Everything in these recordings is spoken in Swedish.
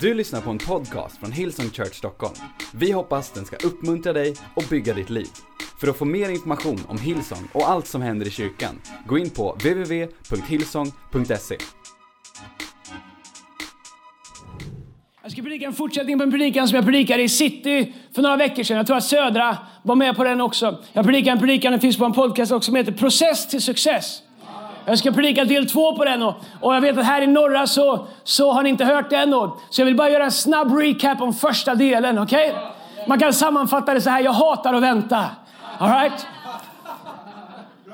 Du lyssnar på en podcast från Hillsong Church Stockholm. Vi hoppas den ska uppmuntra dig och bygga ditt liv. För att få mer information om Hillsong och allt som händer i kyrkan, gå in på www.hillsong.se. Jag ska predika en fortsättning på en predikan som jag predikade i City för några veckor sedan. Jag tror att Södra var med på den också. Jag predikar en predikan, den finns på en podcast också, som heter Process till success. Jag ska predika del två på den och, och jag vet att här i norra så, så har ni inte hört den ännu. Så jag vill bara göra en snabb recap om första delen, okej? Okay? Man kan sammanfatta det så här, jag hatar att vänta. All right?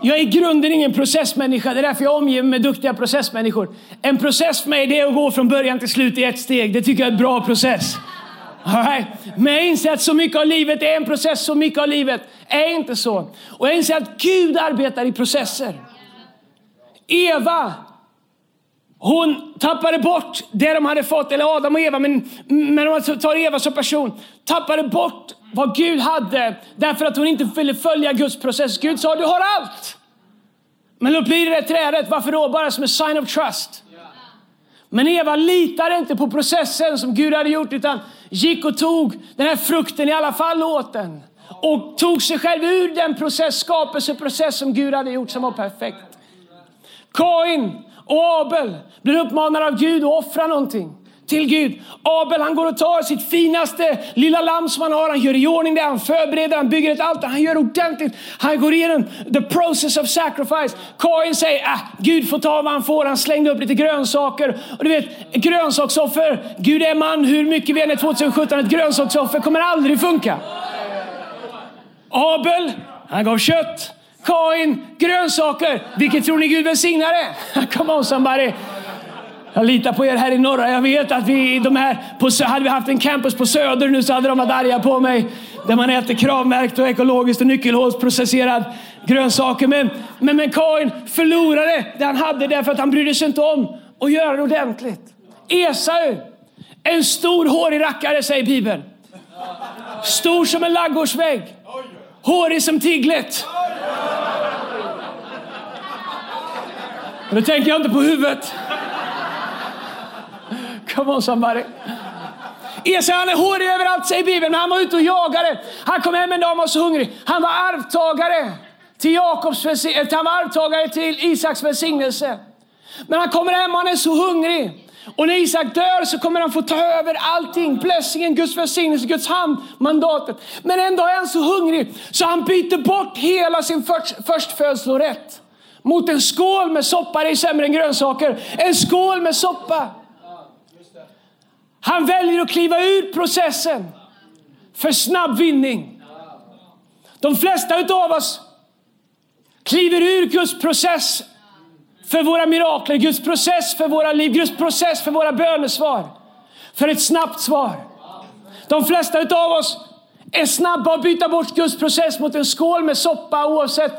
Jag är i grunden ingen processmänniska. Det är därför jag omger mig med duktiga processmänniskor. En process för mig är att gå från början till slut i ett steg. Det tycker jag är en bra process. All right. Men jag inser att så mycket av livet är en process, så mycket av livet är inte så. Och jag inser att Gud arbetar i processer. Eva, hon tappade bort det de hade fått, eller Adam och Eva, men, men om man tar Eva som person, tappade bort vad Gud hade därför att hon inte ville följa Guds process. Gud sa, du har allt. Men då blir det trädet. Varför då? Bara som en sign of trust. Men Eva litade inte på processen som Gud hade gjort utan gick och tog den här frukten i alla fall åt den. Och tog sig själv ur den process, skapelseprocess som Gud hade gjort som var perfekt. Kain och Abel blir uppmanade av Gud att offra någonting till Gud. Abel han går och tar sitt finaste lilla lamm som han har. Han gör i ordning det, han förbereder, han bygger ett altare. Han gör ordentligt. Han går igenom the process of sacrifice. Kain säger, äh, Gud får ta vad han får. Han slängde upp lite grönsaker. Och du vet, grönsaksoffer. Gud är man, hur mycket vi än är 2017, ett grönsaksoffer kommer aldrig funka. Abel, han gav kött. Kain, grönsaker. Vilket tror ni Gud välsignade? Come on somebody. Jag litar på er här i norra. Jag vet att vi, de här, på, hade vi haft en campus på Söder nu så hade de varit arga på mig. Där man äter kravmärkt och ekologiskt och nyckelhålsprocesserad grönsaker. Men, men, men Kain förlorade det han hade därför att han brydde sig inte om att göra det ordentligt. Esau, en stor hårig rackare säger Bibeln. Stor som en laggårdsvägg. Hårig som tiglet. Nu tänker jag inte på huvudet. Come on somebody. Esau han är hårig överallt säger Bibeln, men han var ute och jagade. Han kom hem en dag och var så hungrig. Han var arvtagare till, Jakobs, eh, han var arvtagare till Isaks välsignelse. Men han kommer hem och han är så hungrig. Och när Isak dör så kommer han få ta över allting. Blessingen, Guds välsignelse, Guds hand, mandatet. Men en dag är han så hungrig så han byter bort hela sin först, förstfödslorätt mot en skål med soppa. Det är sämre än grönsaker. En skål med soppa. Han väljer att kliva ur processen för snabb vinning. De flesta av oss kliver ur Guds process för våra mirakler, Guds process för våra liv, Guds process för våra bönesvar. För ett snabbt svar. De flesta av oss är snabba att byta bort Guds process mot en skål med soppa oavsett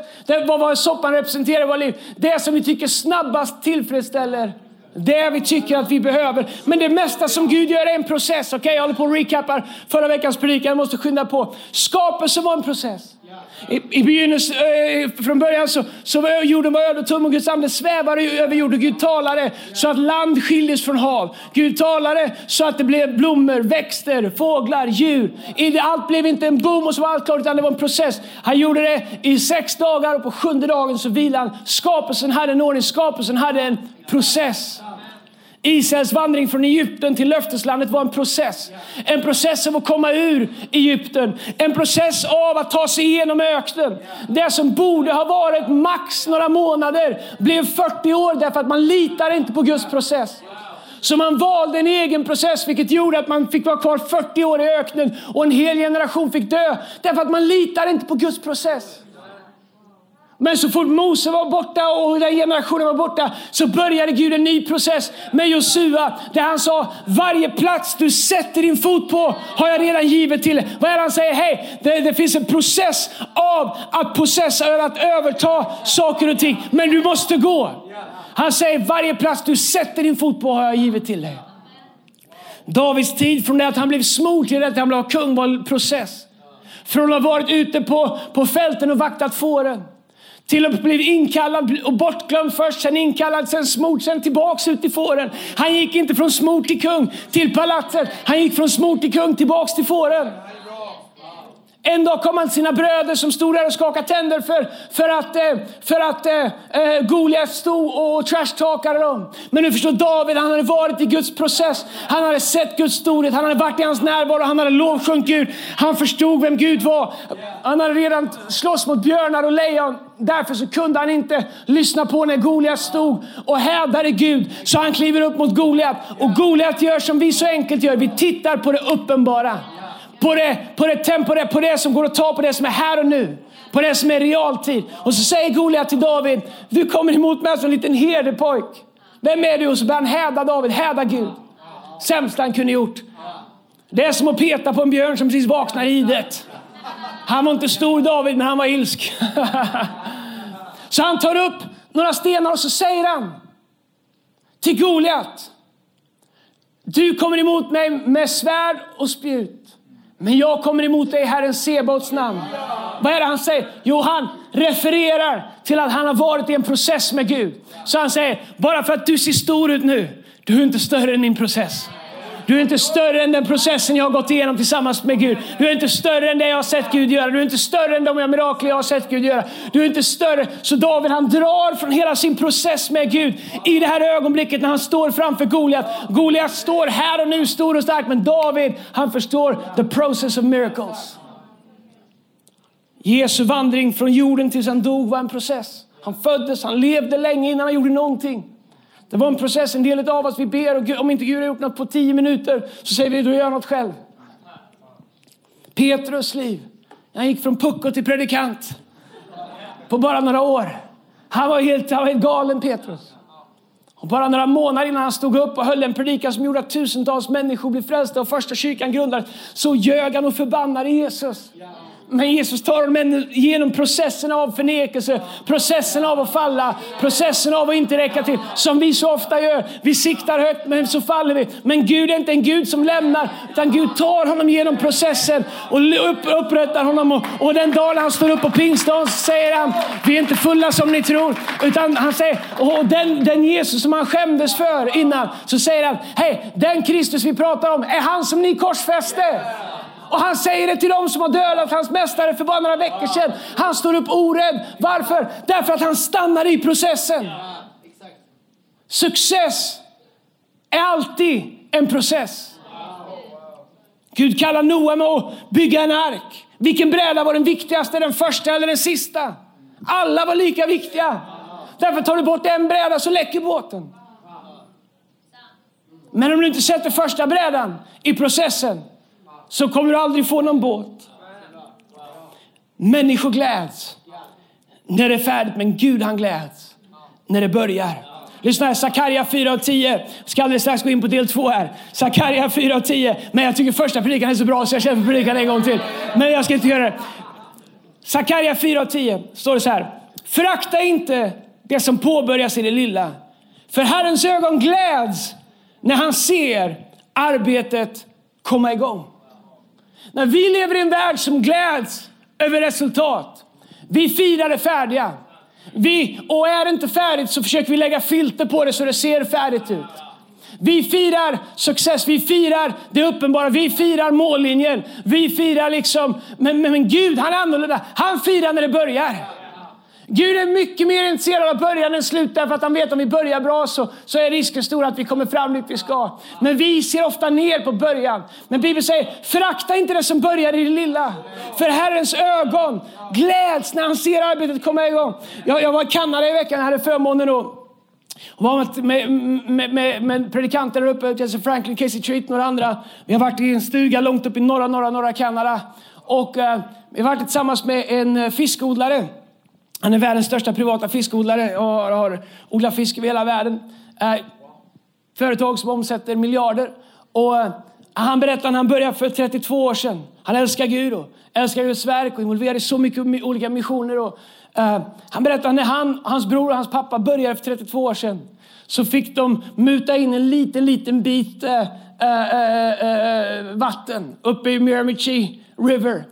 vad soppan representerar i våra liv. Det som vi tycker snabbast tillfredsställer det vi tycker att vi behöver. Men det mesta som Gud gör är en process. Okej, okay, jag håller på och recappar förra veckans predikan. Jag måste skynda på. Skapelsen var en process. I, i begynnelsen, eh, från början så, så var jorden var öde och tom och Guds ande svävade över jorden. Gud talade så att land skildes från hav. Gud talade så att det blev blommor, växter, fåglar, djur. Allt blev inte en boom och så var allt klart utan det var en process. Han gjorde det i sex dagar och på sjunde dagen så vilade han. Skapelsen hade en ordning, skapelsen hade en process. Israels vandring från Egypten till löfteslandet var en process. En process av att komma ur Egypten. En process av att ta sig igenom öknen. Det som borde ha varit max några månader blev 40 år därför att man litar inte på Guds process. Så man valde en egen process vilket gjorde att man fick vara kvar 40 år i öknen och en hel generation fick dö. Därför att man litar inte på Guds process. Men så fort Mose var borta och den generationen var borta så började Gud en ny process med Josua där han sa varje plats du sätter din fot på har jag redan givit till dig. Vad är det han säger? Hej, det, det, finns en process av att processa, att överta saker och ting. Men du måste gå. Han säger varje plats du sätter din fot på har jag givit till dig. Davids tid från det att han blev smord till det att han blev kung var en process. Från att ha varit ute på, på fälten och vaktat fåren till och med blev inkallad och bortglömd först, sen inkallad, sen smord, sen tillbaks ut i fåren. Han gick inte från smord till kung till palatset. Han gick från smord till kung tillbaks till fåren. En dag kom han till sina bröder som stod där och skakade tänder för, för att, eh, för att eh, eh, Goliat stod och trashtalkade dem. Men nu förstår David, han hade varit i Guds process. Han hade sett Guds storhet, han hade varit i hans närvaro, han hade lovsjungit Gud. Han förstod vem Gud var. Han hade redan slåss mot björnar och lejon. Därför så kunde han inte lyssna på när Goliat stod och hävdade Gud. Så han kliver upp mot Goliat och Goliat gör som vi så enkelt gör. Vi tittar på det uppenbara på det, på det temporära, på det som går att ta på det som är här och nu. På det som är realtid. Och så säger Goliat till David, du kommer emot mig som en liten herdepojk. Vem är du? Och så börjar han häda David, häda Gud. Sämsta han kunde gjort. Det är som att peta på en björn som precis vaknar i det. Han var inte stor David, men han var ilsk. så han tar upp några stenar och så säger han till Goliat. Du kommer emot mig med svärd och spjut. Men jag kommer emot dig i Herren Sebaots namn. Vad är det han säger? Jo, han refererar till att han har varit i en process med Gud. Så han säger, bara för att du ser stor ut nu, du är inte större än min process. Du är inte större än den processen jag har gått igenom tillsammans med Gud. Du är inte större än det jag har sett Gud göra. Du är inte större än de mirakler jag har sett Gud göra. Du är inte större. Så David han drar från hela sin process med Gud i det här ögonblicket när han står framför Goliat. Goliat står här och nu stor och stark, men David han förstår the process of miracles. Jesu vandring från jorden tills han dog var en process. Han föddes, han levde länge innan han gjorde någonting. Det var en process. En del av oss vi ber och om inte Gud har gjort något på tio minuter så säger vi då gör jag något själv. Petrus liv. Han gick från pucko till predikant på bara några år. Han var helt, han var helt galen Petrus. Och bara några månader innan han stod upp och höll en predikan som gjorde att tusentals människor blev frälsta och första kyrkan grundades så ljög han och förbannade Jesus. Men Jesus tar dem genom processen av förnekelse, processen av att falla, processen av att inte räcka till. Som vi så ofta gör. Vi siktar högt men så faller vi. Men Gud är inte en Gud som lämnar, utan Gud tar honom genom processen och upp, upprättar honom. Och, och den dagen han står upp på pingstdagen säger han, vi är inte fulla som ni tror. Utan han säger, och den, den Jesus som han skämdes för innan, så säger han, hej, den Kristus vi pratar om är han som ni korsfäste. Och han säger det till dem som har dödat hans mästare för bara några veckor sedan. Han står upp orädd. Varför? Därför att han stannar i processen. Success är alltid en process. Gud kallar Noa med att bygga en ark. Vilken bräda var den viktigaste, den första eller den sista? Alla var lika viktiga. Därför tar du bort en bräda så läcker båten. Men om du inte sätter första brädan i processen så kommer du aldrig få någon båt. Människor gläds när det är färdigt, men Gud han gläds när det börjar. Lyssna här, Sakarja 4 och 10. Jag ska alldeles strax gå in på del 2 här. Sakarja 4 och 10. Men jag tycker första predikan är så bra så jag känner för predikan en gång till. Men jag ska inte göra det. Sakarja 4 och 10 står det så här. Förakta inte det som påbörjas i det lilla. För Herrens ögon gläds när han ser arbetet komma igång. När vi lever i en värld som gläds över resultat. Vi firar det färdiga. Vi, och är det inte färdigt så försöker vi lägga filter på det så det ser färdigt ut. Vi firar success, vi firar det uppenbara, vi firar mållinjen. Vi firar liksom, men, men, men Gud han är annorlunda. Han firar när det börjar. Gud är mycket mer intresserad av början än slut därför att han vet att om vi börjar bra så, så är risken stor att vi kommer fram dit vi ska. Men vi ser ofta ner på början. Men Bibeln säger, förakta inte det som börjar i det lilla. För Herrens ögon gläds när han ser arbetet komma igång. Jag, jag var i Kanada i veckan, jag hade förmånen att och var med, med, med, med predikanter där uppe, Jesse Franklin, Casey Treat och några andra. Vi har varit i en stuga långt upp i norra, norra, norra Kanada. Och eh, vi har varit tillsammans med en eh, fiskodlare han är världens största privata fiskodlare och har, har odlat fisk över hela världen. Eh, företag som omsätter miljarder. Och eh, han berättar när han började för 32 år sedan. Han älskar Gud och älskar Guds verk och involverad i så mycket olika missioner. Och, eh, han berättar när han, hans bror och hans pappa började för 32 år sedan så fick de muta in en liten, liten bit eh, uh, vatten uppe i Miramichi River.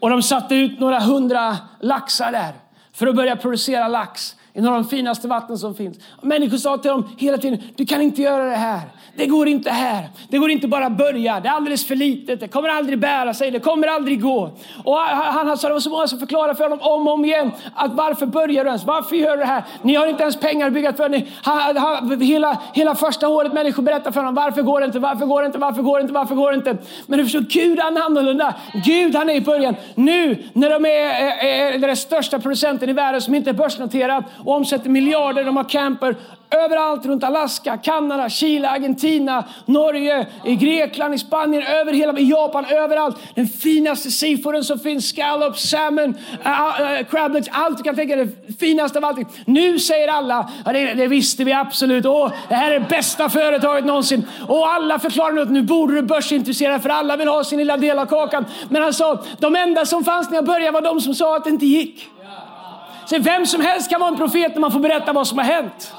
Och de satte ut några hundra laxar där för att börja producera lax i några av de finaste vatten som finns. Människor sa till dem hela tiden, du kan inte göra det här. Det går inte här. Det går inte bara börja. Det är alldeles för litet. Det kommer aldrig bära sig. Det kommer aldrig gå. Och han, sa, det var så många som förklarade för honom om och om igen att varför börjar du ens? Varför gör du det här? Ni har inte ens pengar att bygga för. Ni, ha, ha, hela, hela första året människor berättar för honom varför går det inte? Varför går det inte? Varför går det inte? Varför går det inte? Men du förstår, Gud han är annorlunda. Gud han är i början. Nu när de är, är, är den största producenten i världen som inte är börsnoterad och omsätter miljarder. De har camper överallt runt Alaska, Kanada, Chile, Argentina, Norge, i Grekland, i Spanien, över hela i Japan, överallt. Den finaste seafooden som finns, scallop, salmon, äh, äh, uh, uh, crablets, allt du kan tänka dig. Det finaste av allting. Nu säger alla, ja, det, det visste vi absolut, Åh, det här är det bästa företaget någonsin. Och alla förklarar nu att nu borde du börsintressera för alla vill ha sin lilla del av kakan. Men han sa, de enda som fanns när jag började var de som sa att det inte gick. Så vem som helst kan vara en profet när man får berätta vad som har hänt.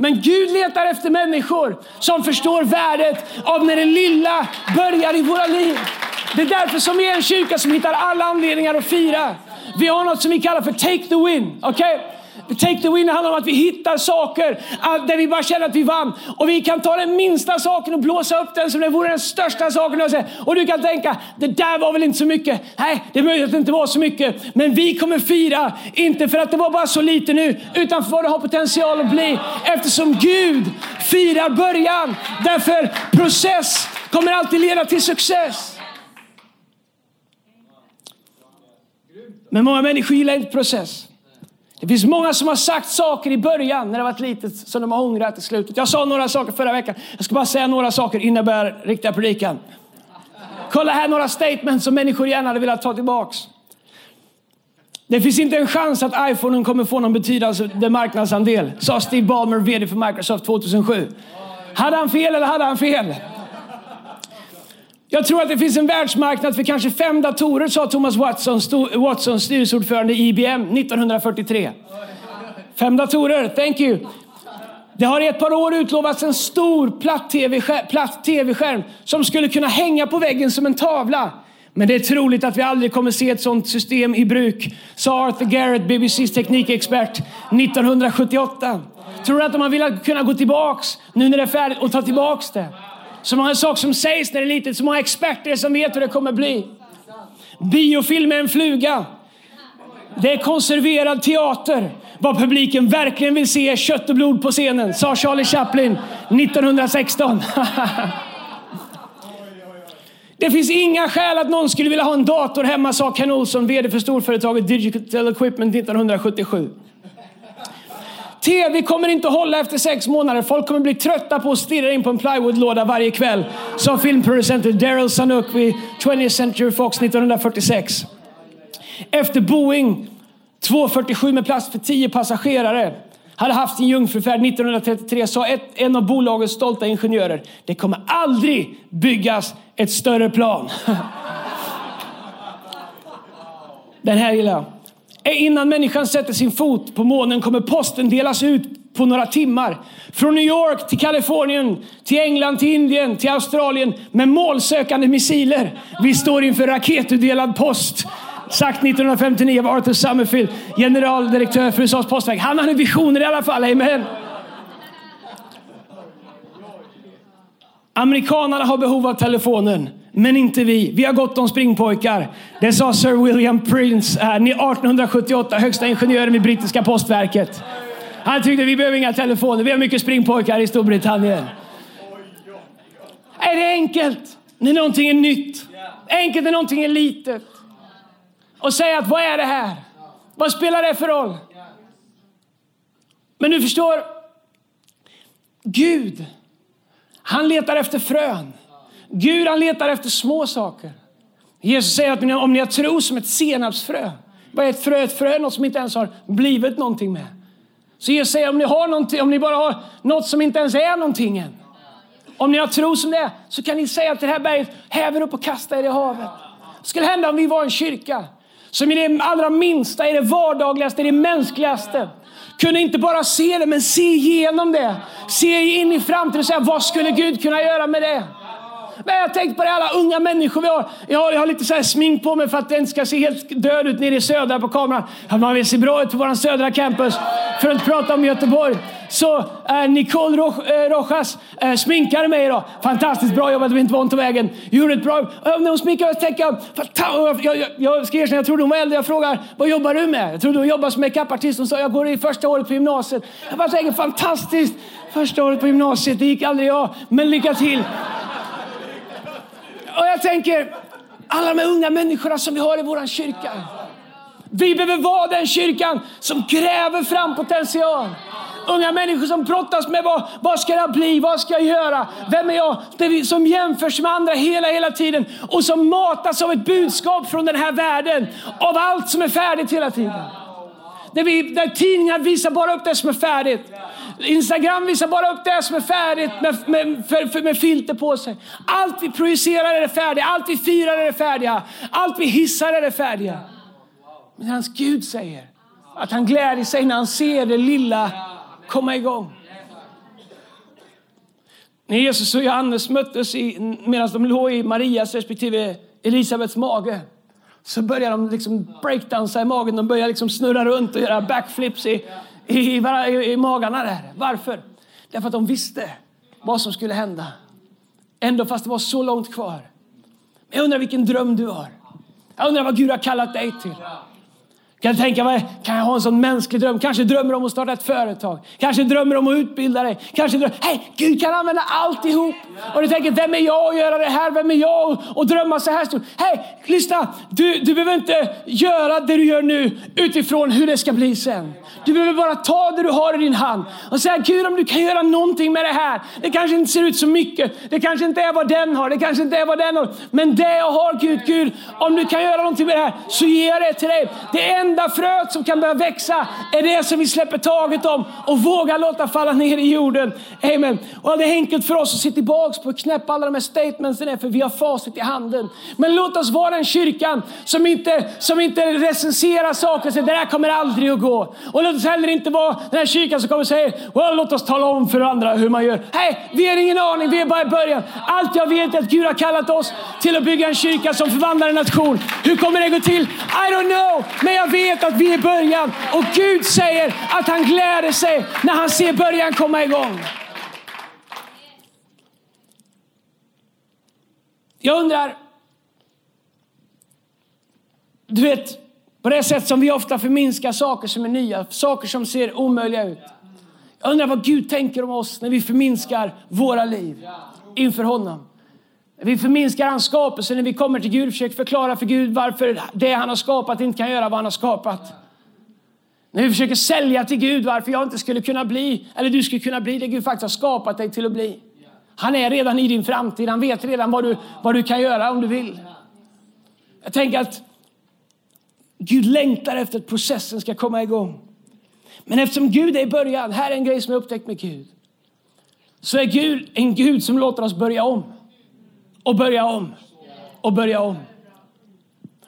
Men Gud letar efter människor som förstår värdet av när det lilla börjar i våra liv. Det är därför som vi är en kyrka som hittar alla anledningar att fira. Vi har något som vi kallar för Take the Win. Okay? Take the win handlar om att vi hittar saker där vi bara känner att vi vann. Och vi kan ta den minsta saken och blåsa upp den som det vore den största saken. Och du kan tänka, det där var väl inte så mycket. Nej, det är möjligt att det inte var så mycket. Men vi kommer fira, inte för att det var bara så lite nu, utan för vad det har potential att bli. Eftersom Gud firar början. Därför process kommer alltid leda till success. Men många människor gillar inte process. Det finns många som har sagt saker i början när det varit litet som de har ångrat i slutet. Jag sa några saker förra veckan. Jag ska bara säga några saker innan jag börjar riktiga predikan. Kolla här några statements som människor gärna hade velat ta tillbaks. Det finns inte en chans att iPhonen kommer få någon betydande marknadsandel, sa Steve Ballmer, VD för Microsoft 2007. Hade han fel eller hade han fel? Jag tror att det finns en världsmarknad för kanske fem datorer, sa Thomas Watson, Watson styrelseordförande i IBM 1943. Fem datorer, thank you. Det har i ett par år utlovats en stor platt tv-skärm som skulle kunna hänga på väggen som en tavla. Men det är troligt att vi aldrig kommer se ett sådant system i bruk, sa Arthur Garrett, BBCs teknikexpert, 1978. Tror du att de har velat kunna gå tillbaks nu när det är färdigt och ta tillbaks det? Så många saker som sägs när det är litet, så många experter som vet hur det kommer bli. Biofilm är en fluga. Det är konserverad teater. Vad publiken verkligen vill se är kött och blod på scenen, sa Charlie Chaplin 1916. Det finns inga skäl att någon skulle vilja ha en dator hemma, sa Ken Olsson, VD för storföretaget Digital Equipment 1977. TV kommer inte hålla efter sex månader. Folk kommer bli trötta på att stirra in på en plywoodlåda varje kväll. Sa filmproducenten Daryl Sanuk vid 20th Century Fox 1946. Efter Boeing 247 med plats för 10 passagerare hade haft sin jungfrufärd 1933 sa ett, en av bolagets stolta ingenjörer. Det kommer aldrig byggas ett större plan. Den här gillar jag. Innan människan sätter sin fot på månen kommer posten delas ut på några timmar. Från New York till Kalifornien, till England, till Indien, till Australien med målsökande missiler. Vi står inför raketutdelad post. Sagt 1959 av Arthur Summerfield, generaldirektör för USAs postverk. Han hade visioner i alla fall, amen. Amerikanerna har behov av telefonen men inte vi. Vi har gott om springpojkar. Det sa Sir William Prince eh, 1878, högsta ingenjören vid brittiska postverket. Han tyckte vi behöver inga telefoner, vi har mycket springpojkar i Storbritannien. Är det enkelt när någonting är nytt? Enkelt när någonting är litet? Och säga att vad är det här? Vad spelar det för roll? Men du förstår, Gud, han letar efter frön. Gud han letar efter små saker. Jesus säger att om ni har tro som ett senapsfrö. Vad är ett frö? Ett frö är något som inte ens har blivit någonting med. Så Jesus säger om ni, har någonting, om ni bara har något som inte ens är någonting än. Om ni har tro som det är, så kan ni säga till det här berget, häv upp och kasta er i havet. Det skulle hända om vi var en kyrka som i det allra minsta, i det vardagligaste, i det mänskligaste kunde inte bara se det, men se igenom det. Se in i framtiden och säga, vad skulle Gud kunna göra med det? Men jag har tänkt på det, alla unga människor vi har. Jag har, jag har lite så här smink på mig för att den inte ska se helt död ut nere i södra på kameran. Man vill se bra ut på vår södra campus. För att inte prata om Göteborg. Så eh, Nicole eh, Rojas eh, sminkade mig idag. Fantastiskt bra jobbat, det var inte vant av vägen. Gjorde ett bra När hon sminkade mig tänkte jag, jag, jag, jag ska erkänna, jag trodde hon var äldre. Jag frågar, vad jobbar du med? Jag trodde hon jobbade som makeupartist. Hon sa, jag går i första året på gymnasiet. Jag bara tänker, fantastiskt! Första året på gymnasiet, det gick aldrig jag. Men lycka till! Och jag tänker, alla de här unga människorna som vi har i vår kyrka. Vi behöver vara den kyrkan som gräver fram potential. Unga människor som brottas med vad, vad ska jag bli, vad ska jag göra, vem är jag? Som jämförs med andra hela, hela tiden och som matas av ett budskap från den här världen, av allt som är färdigt hela tiden. Där, vi, där tidningar visar bara upp det som är färdigt. Instagram visar bara upp det som är färdigt med, med, för, för, med filter på sig. Allt vi projicerar är det färdiga, allt vi firar är det färdiga, allt vi hissar är det färdiga. Men hans Gud säger att han gläder sig när han ser det lilla komma igång. När Jesus och Johannes möttes medan de låg i Marias respektive Elisabets mage så började de liksom breakdansa i magen. De började liksom snurra runt och göra backflips i, i, i, i magarna där. Varför? Därför att de visste vad som skulle hända. Ändå fast det var så långt kvar. Jag undrar vilken dröm du har. Jag undrar vad Gud har kallat dig till. Kan tänka mig, kan jag ha en sån mänsklig dröm? Kanske drömmer om att starta ett företag. Kanske drömmer om att utbilda dig. Kanske drömmer, hej, Gud kan använda alltihop. Och du tänker, vem är jag att göra det här? Vem är jag att drömma så här stort? Hej, lyssna! Du, du behöver inte göra det du gör nu utifrån hur det ska bli sen. Du behöver bara ta det du har i din hand och säga, Gud om du kan göra någonting med det här. Det kanske inte ser ut så mycket. Det kanske inte är vad den har. Det kanske inte är vad den har. Men det jag har, Gud, Gud, om du kan göra någonting med det här så ger jag det till dig. Det är enda fröet som kan börja växa är det som vi släpper taget om och vågar låta falla ner i jorden. Amen. Och det är enkelt för oss att se tillbaka på och knäppa alla de här statementsen är för vi har facit i handen. Men låt oss vara den kyrkan som inte, som inte recenserar saker och säger det där kommer aldrig att gå. Och låt oss heller inte vara den här kyrkan som kommer och säger well, låt oss tala om för andra hur man gör. Hej, vi har ingen aning, vi är bara i början. Allt jag vet är att Gud har kallat oss till att bygga en kyrka som förvandlar en nation. Hur kommer det gå till? I don't know, men jag vet vet att vi är i början och Gud säger att han gläder sig när han ser början komma igång. Jag undrar, du vet, på det sätt som vi ofta förminskar saker som är nya, saker som ser omöjliga ut. Jag undrar vad Gud tänker om oss när vi förminskar våra liv inför honom. Vi förminskar hans skapelse, när vi kommer till Gud och försöker förklara för Gud varför det han har skapat inte kan göra vad han har skapat. När vi försöker sälja till Gud varför jag inte skulle kunna bli, eller du skulle kunna bli det Gud faktiskt har skapat dig till att bli. Han är redan i din framtid, han vet redan vad du, vad du kan göra om du vill. Jag tänker att Gud längtar efter att processen ska komma igång. Men eftersom Gud är i början, här är en grej som jag upptäckt med Gud. Så är Gud en Gud som låter oss börja om. Och börja om. Och börja om.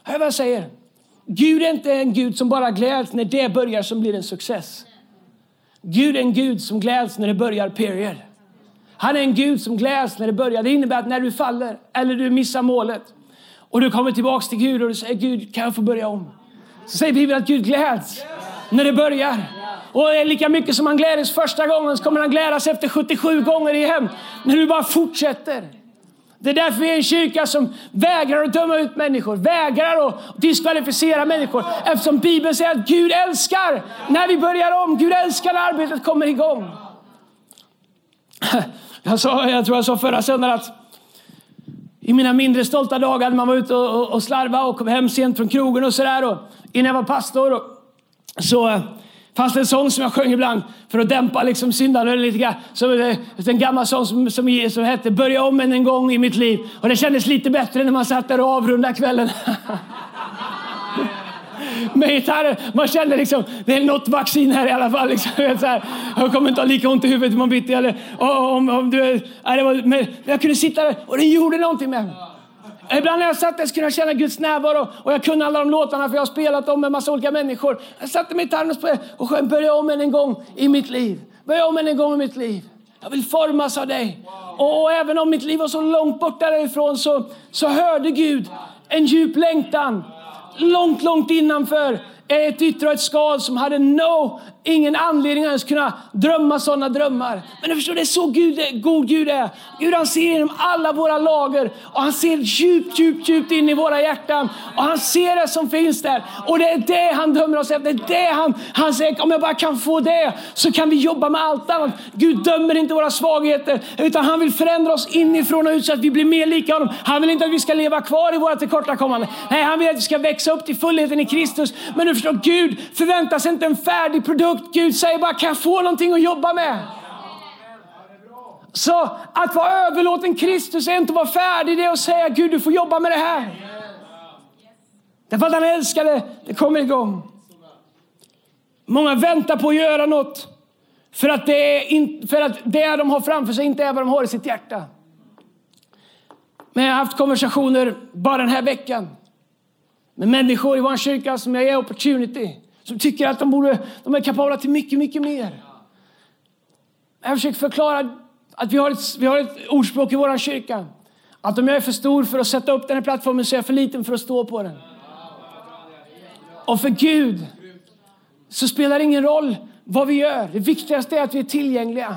Hör vad jag säger. Gud är inte en Gud som bara gläds när det börjar som blir en success. Gud är en Gud som gläds när det börjar, period. Han är en Gud som gläds när det börjar. Det innebär att när du faller eller du missar målet och du kommer tillbaks till Gud och du säger Gud, kan jag få börja om? Så säger Bibeln att Gud gläds när det börjar. Och lika mycket som han gläds första gången så kommer han glädjas efter 77 gånger igen. När du bara fortsätter. Det är därför vi är en kyrka som vägrar att döma ut människor, vägrar att diskvalificera människor. Eftersom Bibeln säger att Gud älskar när vi börjar om. Gud älskar när arbetet kommer igång. Jag, sa, jag tror jag sa förra söndagen att i mina mindre stolta dagar när man var ute och, och, och slarvade och kom hem sent från krogen och sådär. Innan jag var pastor och, så fanns det en sång som jag sjöng ibland för att dämpa liksom syndanöden lite grann. Eh, en gammal sång som, som, som hette Börja om än en gång i mitt liv. Och det kändes lite bättre när man satt där och avrundade kvällen. med gitarren. Man kände liksom, det är något vaccin här i alla fall. Liksom. Så här, jag kommer inte ha lika ont i huvudet imorgon bitti. Eller, om, om, du, nej, var, men jag kunde sitta där och det gjorde någonting med mig. Ibland när jag satt där kunde jag känna Guds närvaro och jag kunde alla de låtarna för jag har spelat dem med massa olika människor. Jag satte mig i gitarren och sjöng Börja om än en gång i mitt liv. Börja om än en gång i mitt liv. Jag vill formas av dig. Och, och även om mitt liv var så långt borta därifrån så, så hörde Gud en djup längtan långt, långt innanför ett yttre och ett skal som hade no, ingen anledning att ens kunna drömma sådana drömmar. Men du förstår, det är så Gud, god Gud är. Gud han ser genom alla våra lager och han ser djupt, djupt, djupt in i våra hjärtan. Och han ser det som finns där. Och det är det han dömer oss efter. Det är det han, han säger, om jag bara kan få det så kan vi jobba med allt annat. Gud dömer inte våra svagheter utan han vill förändra oss inifrån och ut så att vi blir mer lika honom. Han vill inte att vi ska leva kvar i våra tillkortakommanden. Nej, han vill att vi ska växa upp till fullheten i Kristus. Men du förstår, Gud förväntar sig inte en färdig produkt. Gud säger bara, kan jag få någonting att jobba med? Så att vara överlåten Kristus är inte att vara färdig, det är att säga Gud du får jobba med det här. Därför att han älskar det, det kommer igång. Många väntar på att göra något för att, det är in, för att det de har framför sig inte är vad de har i sitt hjärta. Men jag har haft konversationer bara den här veckan med människor i vår kyrka som jag ger opportunity, som tycker att de, borde, de är kapabla till mycket, mycket mer. Jag försöker förklara att vi har, ett, vi har ett ordspråk i vår kyrka. Att om jag är för stor för att sätta upp den här plattformen så är jag för liten för att stå på den. Och för Gud så spelar det ingen roll vad vi gör. Det viktigaste är att vi är tillgängliga.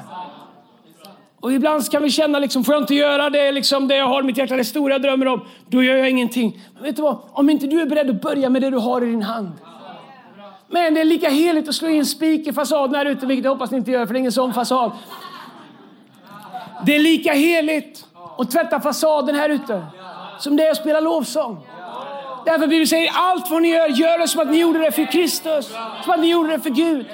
Och ibland kan vi känna, liksom, får jag inte göra det, liksom, det jag har mitt hjärta, det stora jag drömmer om, då gör jag ingenting. Men vet du vad? Om inte du är beredd att börja med det du har i din hand. Men det är lika heligt att slå in spik i fasaden här ute, vilket jag hoppas ni inte gör, för det är ingen sån fasad. Det är lika heligt att tvätta fasaden här ute som det är att spela lovsång. Därför Bibeln säger allt vad ni gör, gör det som att ni gjorde det för Kristus, som att ni gjorde det för Gud.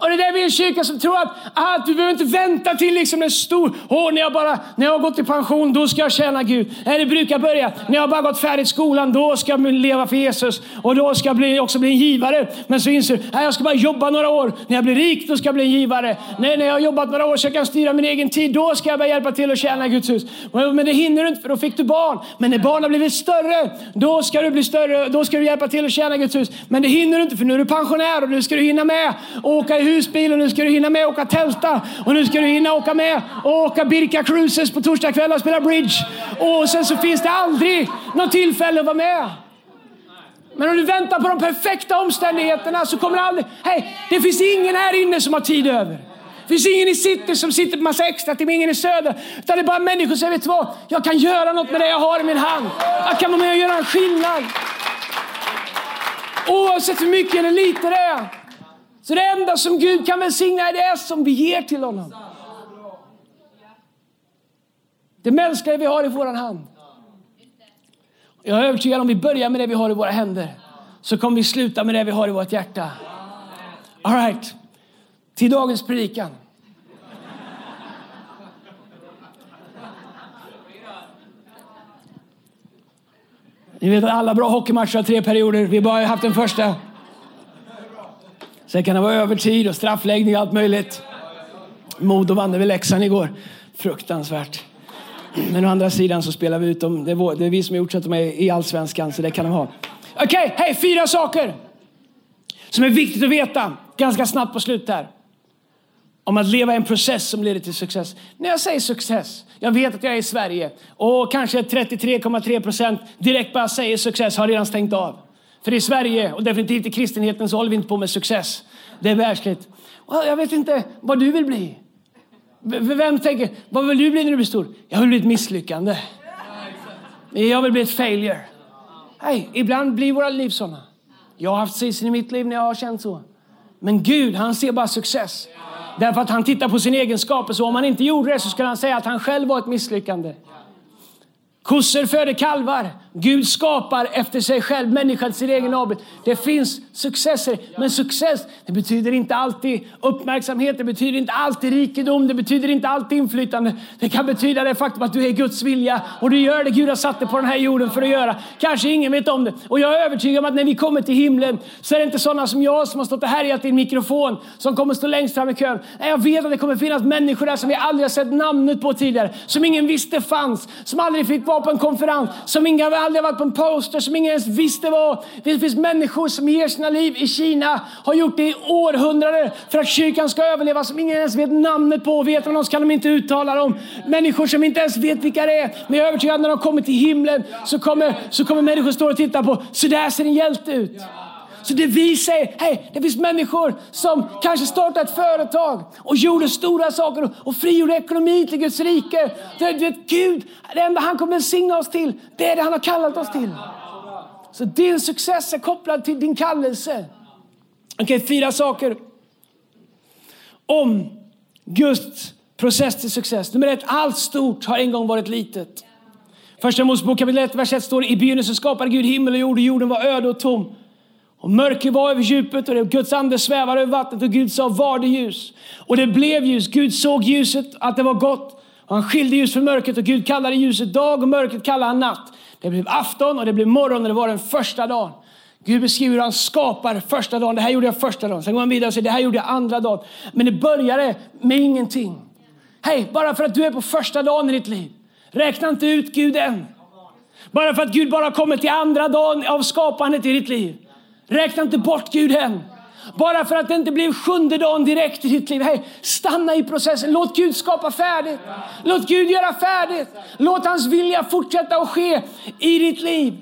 Och det där blir en kyrka som tror att, att vi behöver inte vänta till liksom en stor, åh när jag bara, när jag har gått i pension, då ska jag tjäna Gud. Nej, det brukar börja, när jag bara gått färdigt skolan, då ska jag leva för Jesus. Och då ska jag bli, också bli en givare. Men så inser du, jag ska bara jobba några år. När jag blir rik, då ska jag bli en givare. Nej, när jag har jobbat några år så jag kan styra min egen tid, då ska jag börja hjälpa till att tjäna Guds hus. Men det hinner du inte, för då fick du barn. Men när barnen har blivit större, då ska du bli större, då ska du hjälpa till att tjäna Guds hus. Men det hinner du inte, för nu är du pensionär och nu ska du hinna med och åka i hus husbil och nu ska du hinna med att åka tälta och nu ska du hinna åka med och åka Birka Cruises på torsdagskvällar och spela bridge. Och sen så finns det aldrig något tillfälle att vara med. Men om du väntar på de perfekta omständigheterna så kommer det aldrig... Hej, det finns ingen här inne som har tid över. Det finns ingen i city som sitter på massa extra till ingen i söder. Utan det är bara människor som säger, vet du vad? Jag kan göra något med det jag har i min hand. Jag kan vara med och göra en skillnad. Oavsett hur mycket eller lite det är. Så det enda som Gud kan välsigna är det som vi ger till honom. Det mänskliga vi har i vår hand. Jag är övertygad om vi börjar med det vi har i våra händer så kommer vi sluta med det vi har i vårt hjärta. All right. Till dagens predikan. Ni vet att alla bra hockeymatcher har tre perioder. Vi har bara haft den första. Sen kan det vara övertid och straffläggning och allt möjligt. Modo vann över Leksand igår. Fruktansvärt. Men å andra sidan så spelar vi ut dem. Det är, vår, det är vi som har gjort så att de är i allsvenskan, så det kan de ha. Okej, okay, hej, fyra saker som är viktigt att veta ganska snabbt på slut här. Om att leva i en process som leder till success. När jag säger success, jag vet att jag är i Sverige och kanske 33,3 procent direkt bara säger success har redan stängt av. För i Sverige och definitivt i kristenheten så håller vi inte på med success. Det är världsligt. Jag vet inte vad du vill bli. Vem tänker, vad vill du bli när du blir stor? Jag vill bli ett misslyckande. Jag vill bli ett failure. Hey, ibland blir våra liv sådana. Jag har haft season i mitt liv när jag har känt så. Men Gud, han ser bara success. Därför att han tittar på sin egenskap. Så om han inte gjorde det så skulle han säga att han själv var ett misslyckande. Kossor föder kalvar. Gud skapar efter sig själv människan till sin egen avbild. Det finns successer, men success det betyder inte alltid uppmärksamhet, det betyder inte alltid rikedom, det betyder inte alltid inflytande. Det kan betyda det faktum att du är Guds vilja och du gör det Gud har satt dig på den här jorden för att göra. Kanske ingen vet om det. Och jag är övertygad om att när vi kommer till himlen så är det inte sådana som jag som har stått och härjat i en mikrofon som kommer stå längst fram i kön. Nej, Jag vet att det kommer finnas människor där som vi aldrig har sett namnet på tidigare, som ingen visste fanns, som aldrig fick vara på en konferens, som inga aldrig varit på en poster, som ingen ens visste vad. Det finns människor som ger sina liv i Kina, har gjort det i århundraden för att kyrkan ska överleva, som ingen ens vet namnet på. Vet vad de kan de inte uttala dem. Människor som inte ens vet vilka det är. Men jag är övertygad när de kommer till himlen så kommer, så kommer människor stå och titta på, så där ser en hjälte ut. Så det vi säger, hej, det finns människor som kanske startade ett företag och gjorde stora saker och frigjorde ekonomi till Guds rike. Det, det, Gud, det enda han kommer välsigna oss till, det är det han har kallat oss till. Så din success är kopplad till din kallelse. Okej, okay, fyra saker om Guds process till success. Nummer ett, allt stort har en gång varit litet. Första Mosebok kapitel 1, vers 1 står det, i begynnelsen skapade Gud himmel och jord och jorden var öde och tom. Och mörker var över djupet och Guds ande svävade över vattnet och Gud sa var det ljus. Och det blev ljus. Gud såg ljuset, att det var gott. Och han skilde ljus från mörkret och Gud kallade ljuset dag och mörkret kallade han natt. Det blev afton och det blev morgon och det var den första dagen. Gud beskriver hur han skapar första dagen. Det här gjorde jag första dagen. Sen går han vidare och säger det här gjorde jag andra dagen. Men det började med ingenting. Hej, bara för att du är på första dagen i ditt liv. Räkna inte ut Gud än. Bara för att Gud bara kommer till andra dagen av skapandet i ditt liv. Räkna inte bort Gud än. Bara för att det inte blev sjunde dagen direkt i ditt liv. Hey, stanna i processen. Låt Gud skapa färdigt. Låt Gud göra färdigt. Låt hans vilja fortsätta att ske i ditt liv.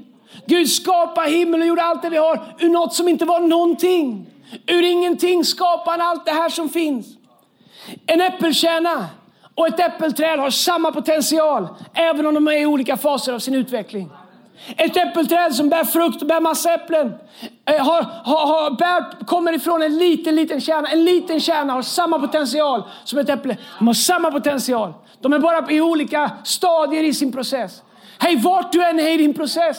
Gud skapade himmel och gjorde allt det vi har ur något som inte var någonting. Ur ingenting skapade han allt det här som finns. En äppelkärna och ett äppelträd har samma potential även om de är i olika faser av sin utveckling. Ett äppelträd som bär frukt och bär massa äpplen eh, har, har, har, bär, kommer ifrån en liten, liten kärna. En liten kärna har samma potential som ett äpple. De har samma potential. De är bara i olika stadier i sin process. Hej, vart du än är i din process,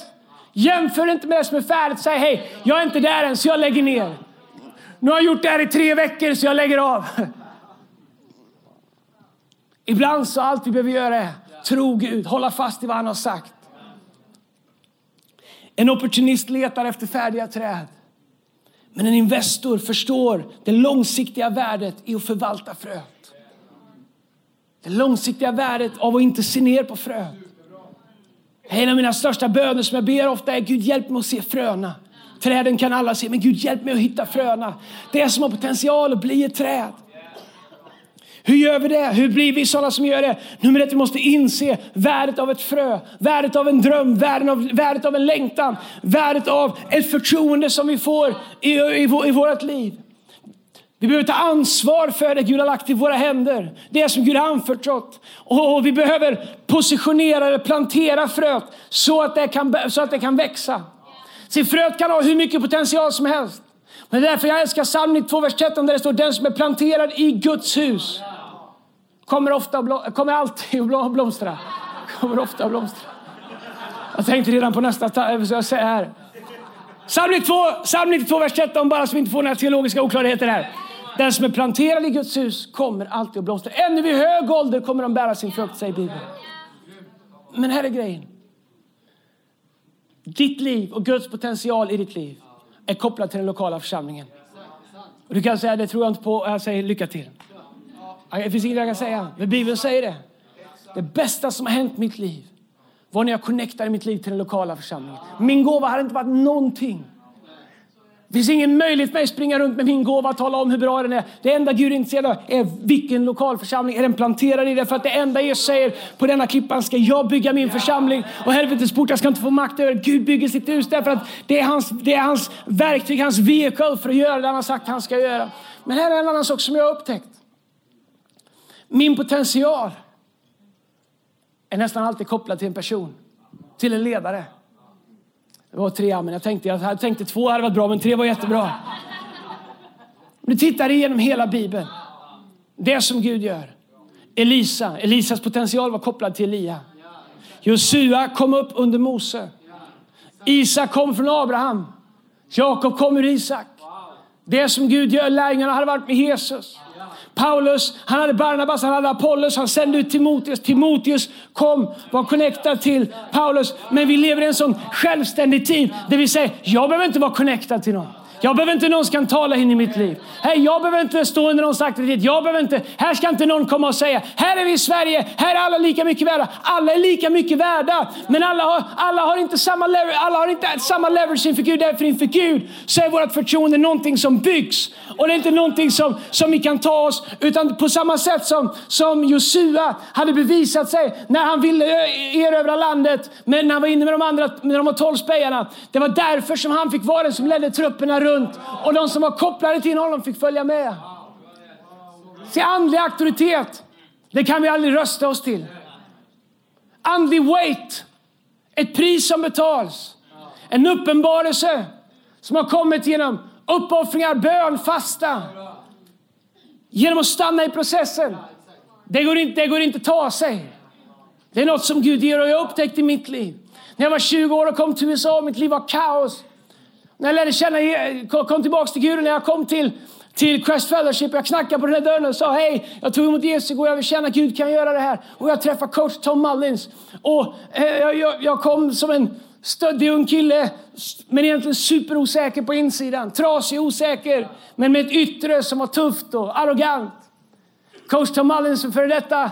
jämför inte med det som är färdigt. Säg hej, jag är inte där än så jag lägger ner. Nu har jag gjort det här i tre veckor så jag lägger av. Ibland så allt vi behöver göra är tro Gud, hålla fast i vad han har sagt. En opportunist letar efter färdiga träd. Men en Investor förstår det långsiktiga värdet i att förvalta fröet. Det långsiktiga värdet av att inte se ner på fröet. En av mina största böner som jag ber ofta är Gud hjälp mig att se fröna. Träden kan alla se, men Gud hjälp mig att hitta fröna. Det som har potential att bli ett träd. Hur gör vi det? Hur blir vi sådana som gör det? Nummer ett, vi måste inse värdet av ett frö, värdet av en dröm, värdet av, värdet av en längtan, värdet av ett förtroende som vi får i, i, i vårt liv. Vi behöver ta ansvar för det Gud har lagt i våra händer. Det som Gud har anförtrott. Och vi behöver positionera eller plantera fröet så att det kan, så att det kan växa. Se, fröet kan ha hur mycket potential som helst. Men det är därför jag älskar psalm 92, vers 13 där det står den som är planterad i Guds hus kommer, ofta kommer alltid att blomstra. Kommer ofta att blomstra. Jag tänkte redan på nästa, eh, så jag säger här. Psalm 92, Psalm 92, vers 13, bara så vi inte får några teologiska oklarheter här. Den som är planterad i Guds hus kommer alltid att blomstra. Ännu vid hög ålder kommer de bära sin frukt, säger Bibeln. Men här är grejen. Ditt liv och Guds potential i ditt liv är kopplat till den lokala församlingen. Och du kan säga, det tror jag inte på. Jag säger lycka till. Det finns inget jag kan säga, men Bibeln säger det. Det bästa som har hänt mitt liv var när jag connectade mitt liv till den lokala församlingen. Min gåva hade inte varit någonting. Det finns ingen möjlighet för mig att springa runt med min gåva och tala om hur bra den är. Det enda Gud är intresserad av är vilken lokalförsamling är den planterad i. Därför att det enda Jesus säger på denna klippan ska jag bygga min församling och helvetets portar ska inte få makt över Gud bygger sitt hus därför att det är hans, det är hans verktyg, hans vehicle för att göra det han har sagt han ska göra. Men här är en annan sak som jag har upptäckt. Min potential är nästan alltid kopplad till en person, till en ledare. Det var tre amen. Jag tänkte, jag tänkte två hade varit bra, men tre var jättebra. Du tittar igenom hela Bibeln. Det som Gud gör. Elisa, Elisas potential var kopplad till Elia. Josua kom upp under Mose. Isak kom från Abraham. Jakob kom ur Isak. Det som Gud gör, lärjungarna hade varit med Jesus. Paulus, han hade Barnabas, han hade Apollos, han sände ut Timoteus. Timoteus kom, var connectad till Paulus. Men vi lever i en sån självständig tid där vi säger, jag behöver inte vara connectad till någon. Jag behöver inte någon som kan tala in i mitt liv. Hey, jag behöver inte stå under någons auktoritet. Jag behöver inte, här ska inte någon komma och säga, här är vi i Sverige, här är alla lika mycket värda. Alla är lika mycket värda, men alla har, alla har inte samma leverage, alla har inte samma leverage inför Gud. Därför inför Gud så är vårt förtroende någonting som byggs. Och det är inte någonting som, som vi kan ta oss, utan på samma sätt som, som Josua hade bevisat sig när han ville erövra landet, men när han var inne med de andra, med de tolv spejarna. Det var därför som han fick vara den som ledde trupperna runt och de som var kopplade till honom fick följa med. Se, andlig auktoritet, det kan vi aldrig rösta oss till. Andlig weight, ett pris som betals. En uppenbarelse som har kommit genom uppoffringar, bön, fasta. Genom att stanna i processen. Det går inte, det går inte att ta sig. Det är något som Gud ger och jag upptäckte i mitt liv. När jag var 20 år och kom till USA, mitt liv var kaos. När jag lärde känna, kom tillbaka till Gud, när jag kom till, till Crest Fellowship, jag knackade på den här dörren och sa hej, jag tog emot Jesus igår, jag vill känna att Gud kan göra det här. Och jag träffade coach Tom Mullins. Och eh, jag, jag, jag kom som en stöddig ung kille, men egentligen superosäker på insidan. Trasig, och osäker, men med ett yttre som var tufft och arrogant. Coach Tom Mullins, före detta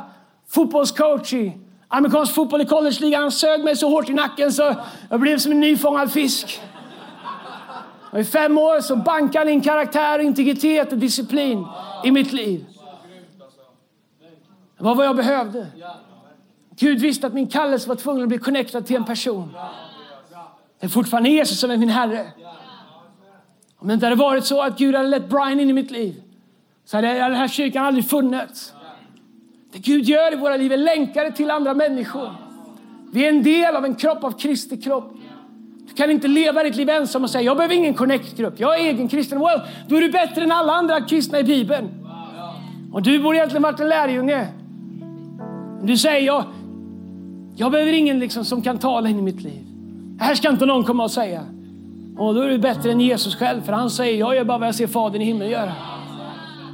fotbollscoach i amerikansk fotboll i collegeligan, han sög mig så hårt i nacken så jag blev som en nyfångad fisk. Och I fem år så bankade han in karaktär, integritet och disciplin i mitt liv. Det var vad jag behövde. Gud visste att min kallelse var tvungen att bli connectad till en person. Det är fortfarande Jesus som är min Herre. Om det inte hade varit så att Gud hade lett Brian in i mitt liv så hade den här kyrkan aldrig funnits. Det Gud gör i våra liv är länkade till andra människor. Vi är en del av en kropp av Kristi kropp. Du kan inte leva ditt liv ensam och säga jag behöver ingen connect-grupp, jag är egen kristen. Well, då är du bättre än alla andra kristna i Bibeln. Och du borde egentligen varit en lärjunge. Du säger jag, jag behöver ingen liksom som kan tala in i mitt liv. Det Här ska inte någon komma och säga. Och då är du bättre än Jesus själv, för han säger jag gör bara vad jag ser Fadern i himlen göra.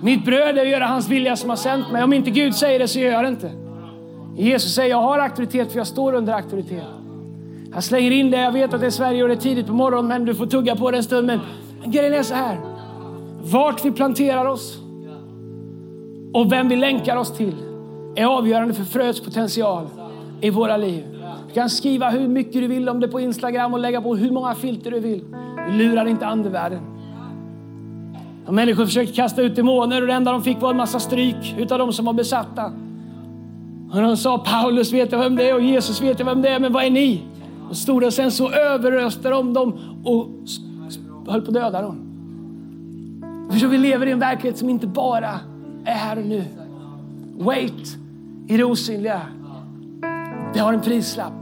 Mitt bröd är att göra hans vilja som har sänt mig. Om inte Gud säger det så gör jag det inte. Jesus säger jag har auktoritet för jag står under auktoritet. Jag slänger in det, jag vet att det är Sverige och det är tidigt på morgonen men du får tugga på det en stund. Men grejen är så här. Vart vi planterar oss och vem vi länkar oss till är avgörande för fröets potential i våra liv. Du kan skriva hur mycket du vill om det på Instagram och lägga på hur många filter du vill. Du lurar inte andevärlden. Och människor försökte kasta ut demoner och det enda de fick var en massa stryk utav de som var besatta. Och de sa Paulus vet jag vem det är och Jesus vet jag vem det är, men vad är ni? Och stod sen så överröstade de dem och höll på att döda dem. Förstår vi lever i en verklighet som inte bara är här och nu. Wait i det osynliga. Det har en prislapp.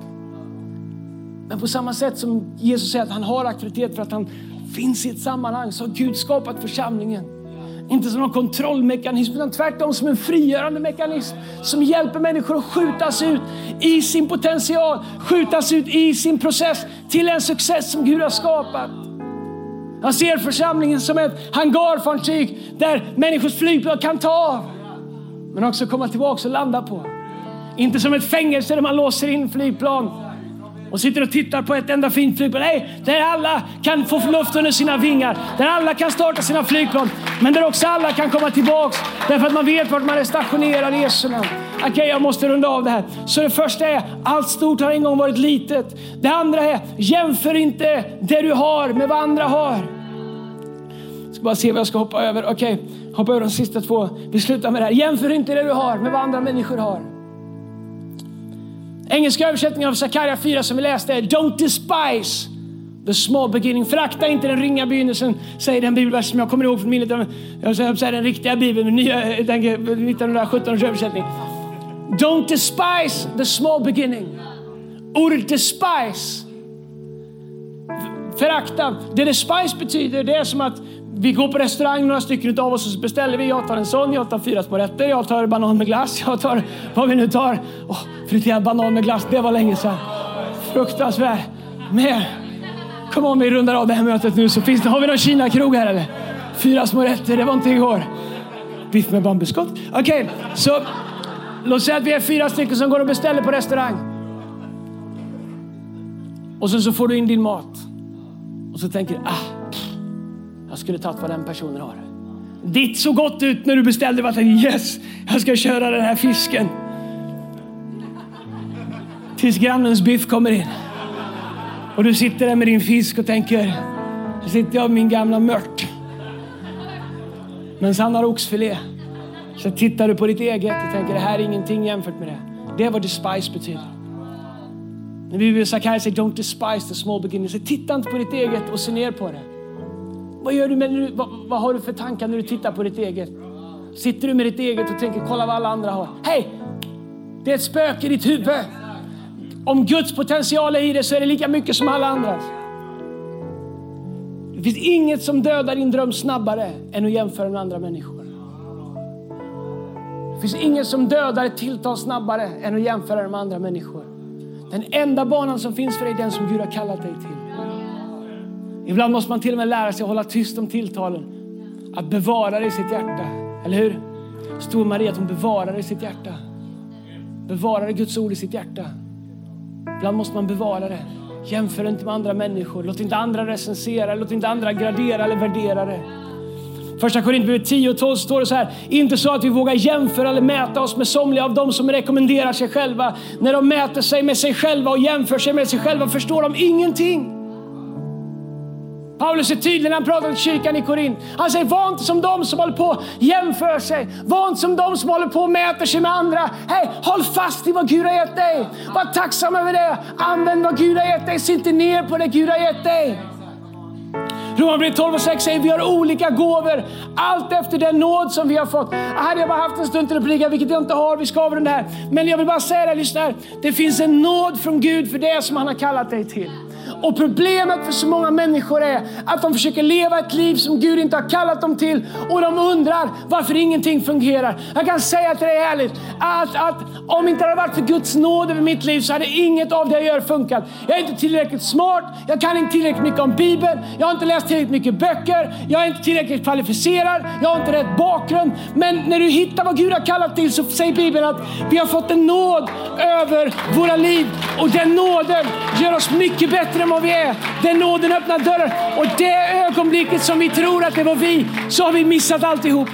Men på samma sätt som Jesus säger att han har auktoritet för att han finns i ett sammanhang så har Gud skapat församlingen. Inte som någon kontrollmekanism utan tvärtom som en frigörande mekanism som hjälper människor att skjutas ut i sin potential, skjutas ut i sin process till en success som Gud har skapat. Jag ser församlingen som ett hangarfartyg där människors flygplan kan ta av men också komma tillbaka och landa på. Inte som ett fängelse där man låser in flygplan och sitter och tittar på ett enda fint flygplan. Nej, där alla kan få luft under sina vingar, där alla kan starta sina flygplan, men där också alla kan komma tillbaks därför att man vet vart man är stationerad i Jesu namn. Okej, okay, jag måste runda av det här. Så det första är, allt stort har en gång varit litet. Det andra är, jämför inte det du har med vad andra har. Jag ska bara se vad jag ska hoppa över. Okej, okay, hoppa över de sista två. Vi slutar med det här. Jämför inte det du har med vad andra människor har. Engelska översättningen av Sakarja 4 som vi läste är Don't despise the small beginning. Förakta inte den ringa begynnelsen, säger den bibelvers som jag kommer ihåg från minnet. Jag säger den riktiga bibeln, nya, 1917 års översättning. Don't despise the small beginning. Ordet despise, förakta. Det despise betyder, det är som att vi går på restaurang några stycken av oss och så beställer vi. Jag tar en sån, jag tar fyra små rätter, jag tar banan med glass, jag tar vad vi nu tar. Oh, friterad banan med glass, det var länge sedan. Fruktansvärt. Mer. Kom om vi rundar av det här mötet nu så finns det. Har vi någon Kina-krog här eller? Fyra små rätter, det var inte igår. Biff med bambuskott. Okej, okay, så låt säga att vi är fyra stycken som går och beställer på restaurang. Och sen så får du in din mat. Och så tänker du, ah, jag skulle tagit vad den personen har. Ditt såg gott ut när du beställde. Jag tänkte yes, jag ska köra den här fisken. Tills grannens biff kommer in. Och du sitter där med din fisk och tänker, nu sitter jag med min gamla mört. Men han har oxfilé. Så tittar du på ditt eget och tänker, det här är ingenting jämfört med det. Det är vad despise betyder. När vi vill Sakai säger don't despise the small beginnings. Så titta inte på ditt eget och se ner på det. Vad, gör du med, du, vad, vad har du för tankar när du tittar på ditt eget? Sitter du med ditt eget och tänker kolla vad alla andra har? Hej! Det är ett spöke i ditt huvud. Om Guds potential är i det så är det lika mycket som alla andras. Det finns inget som dödar din dröm snabbare än att jämföra med andra människor. Det finns inget som dödar ett tilltal snabbare än att jämföra med andra människor. Den enda banan som finns för dig är den som Gud har kallat dig till. Ibland måste man till och med lära sig att hålla tyst om tilltalen. Att bevara det i sitt hjärta. Eller hur? Stor Maria att hon bevarade sitt hjärta. Bevarade Guds ord i sitt hjärta. Ibland måste man bevara det. Jämför inte med andra människor. Låt inte andra recensera, låt inte andra gradera eller värdera det. Första Korinthierbrevet 10 och 12 står det så här. Inte så att vi vågar jämföra eller mäta oss med somliga av dem som rekommenderar sig själva. När de mäter sig med sig själva och jämför sig med sig själva förstår de ingenting. Paulus är tydlig när han pratar till kyrkan i Korint. Han säger, var inte som de som håller på och jämför sig. Var inte som de som håller på och mäter sig med andra. Hey, håll fast i vad Gud har gett dig. Var tacksam över det. Använd vad Gud har gett dig. Se inte ner på det Gud har gett dig. Romarbrevet 12 och 6 säger vi har olika gåvor, allt efter den nåd som vi har fått. Hade jag bara haft en stund till att predika, vilket jag inte har, vi ska avrunda här. Men jag vill bara säga det, här, lyssna här. Det finns en nåd från Gud för det som han har kallat dig till. Och problemet för så många människor är att de försöker leva ett liv som Gud inte har kallat dem till och de undrar varför ingenting fungerar. Jag kan säga till dig ärligt att, att om inte det hade varit för Guds nåd över mitt liv så hade inget av det jag gör funkat. Jag är inte tillräckligt smart, jag kan inte tillräckligt mycket om Bibeln, jag har inte läst tillräckligt mycket böcker, jag är inte tillräckligt kvalificerad, jag har inte rätt bakgrund. Men när du hittar vad Gud har kallat till så säger Bibeln att vi har fått en nåd över våra liv och den nåden gör oss mycket bättre än vad vi är. Den nåden öppnar dörrar och det ögonblicket som vi tror att det var vi så har vi missat alltihop.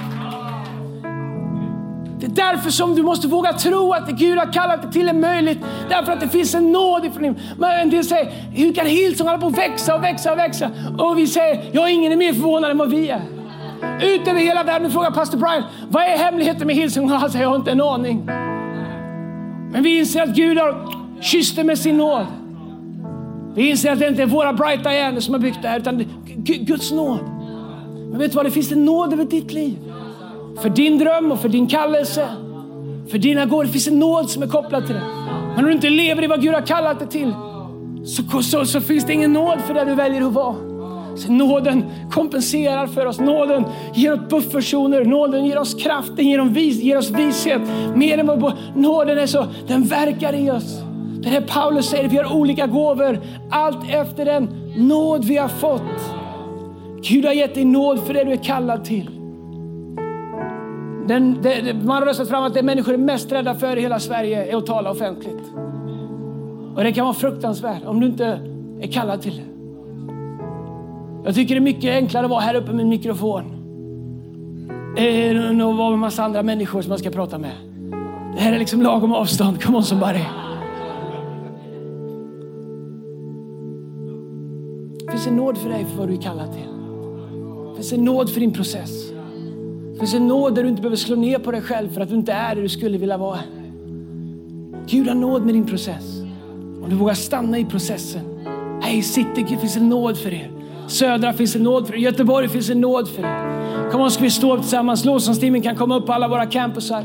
Det är därför som du måste våga tro att det Gud har kallat dig till är möjligt. Därför att det finns en nåd ifrån himlen. En del säger, hur kan Hillsong hålla på att växa och växa och växa? Och vi säger, ja ingen är mer förvånad än vad vi är. Ut över hela världen, nu frågar pastor Brian, vad är hemligheten med Hillsong? Han säger, jag har inte en aning. Men vi inser att Gud har kysst det med sin nåd. Vi inser att det inte är våra brighta hjärnor som har byggt det här, utan Guds nåd. Men vet du vad, det finns en nåd över ditt liv. För din dröm och för din kallelse. För dina gåvor. Det finns en nåd som är kopplad till det. Men om du inte lever i vad Gud har kallat dig till så, så, så finns det ingen nåd för det du väljer att vara. Så nåden kompenserar för oss. Nåden ger oss buffertzoner. Nåden ger oss kraft. Den ger, oss, vis, ger oss vishet. Mer än vad nåden är så, den verkar i oss. Det här Paulus säger, vi har olika gåvor. Allt efter den nåd vi har fått. Gud har gett dig nåd för det du är kallad till. Den, det, man har röstat fram att det människor är mest rädda för i hela Sverige är att tala offentligt. Och det kan vara fruktansvärt om du inte är kallad till det. Jag tycker det är mycket enklare att vara här uppe med en mikrofon än att vara med en massa andra människor som man ska prata med. Det här är liksom lagom avstånd. Come on somebody. Finns en nåd för dig för vad du är kallad till. Det finns en nåd för din process. Det finns en nåd där du inte behöver slå ner på dig själv för att du inte är det du skulle vilja vara. Gud har nåd med din process. Om du vågar stanna i processen. Hej City, det finns en nåd för er. Södra finns en nåd för er. Göteborg finns en nåd för er. Kom on, ska vi stå upp tillsammans? Lovsångsteamen kan komma upp på alla våra campusar.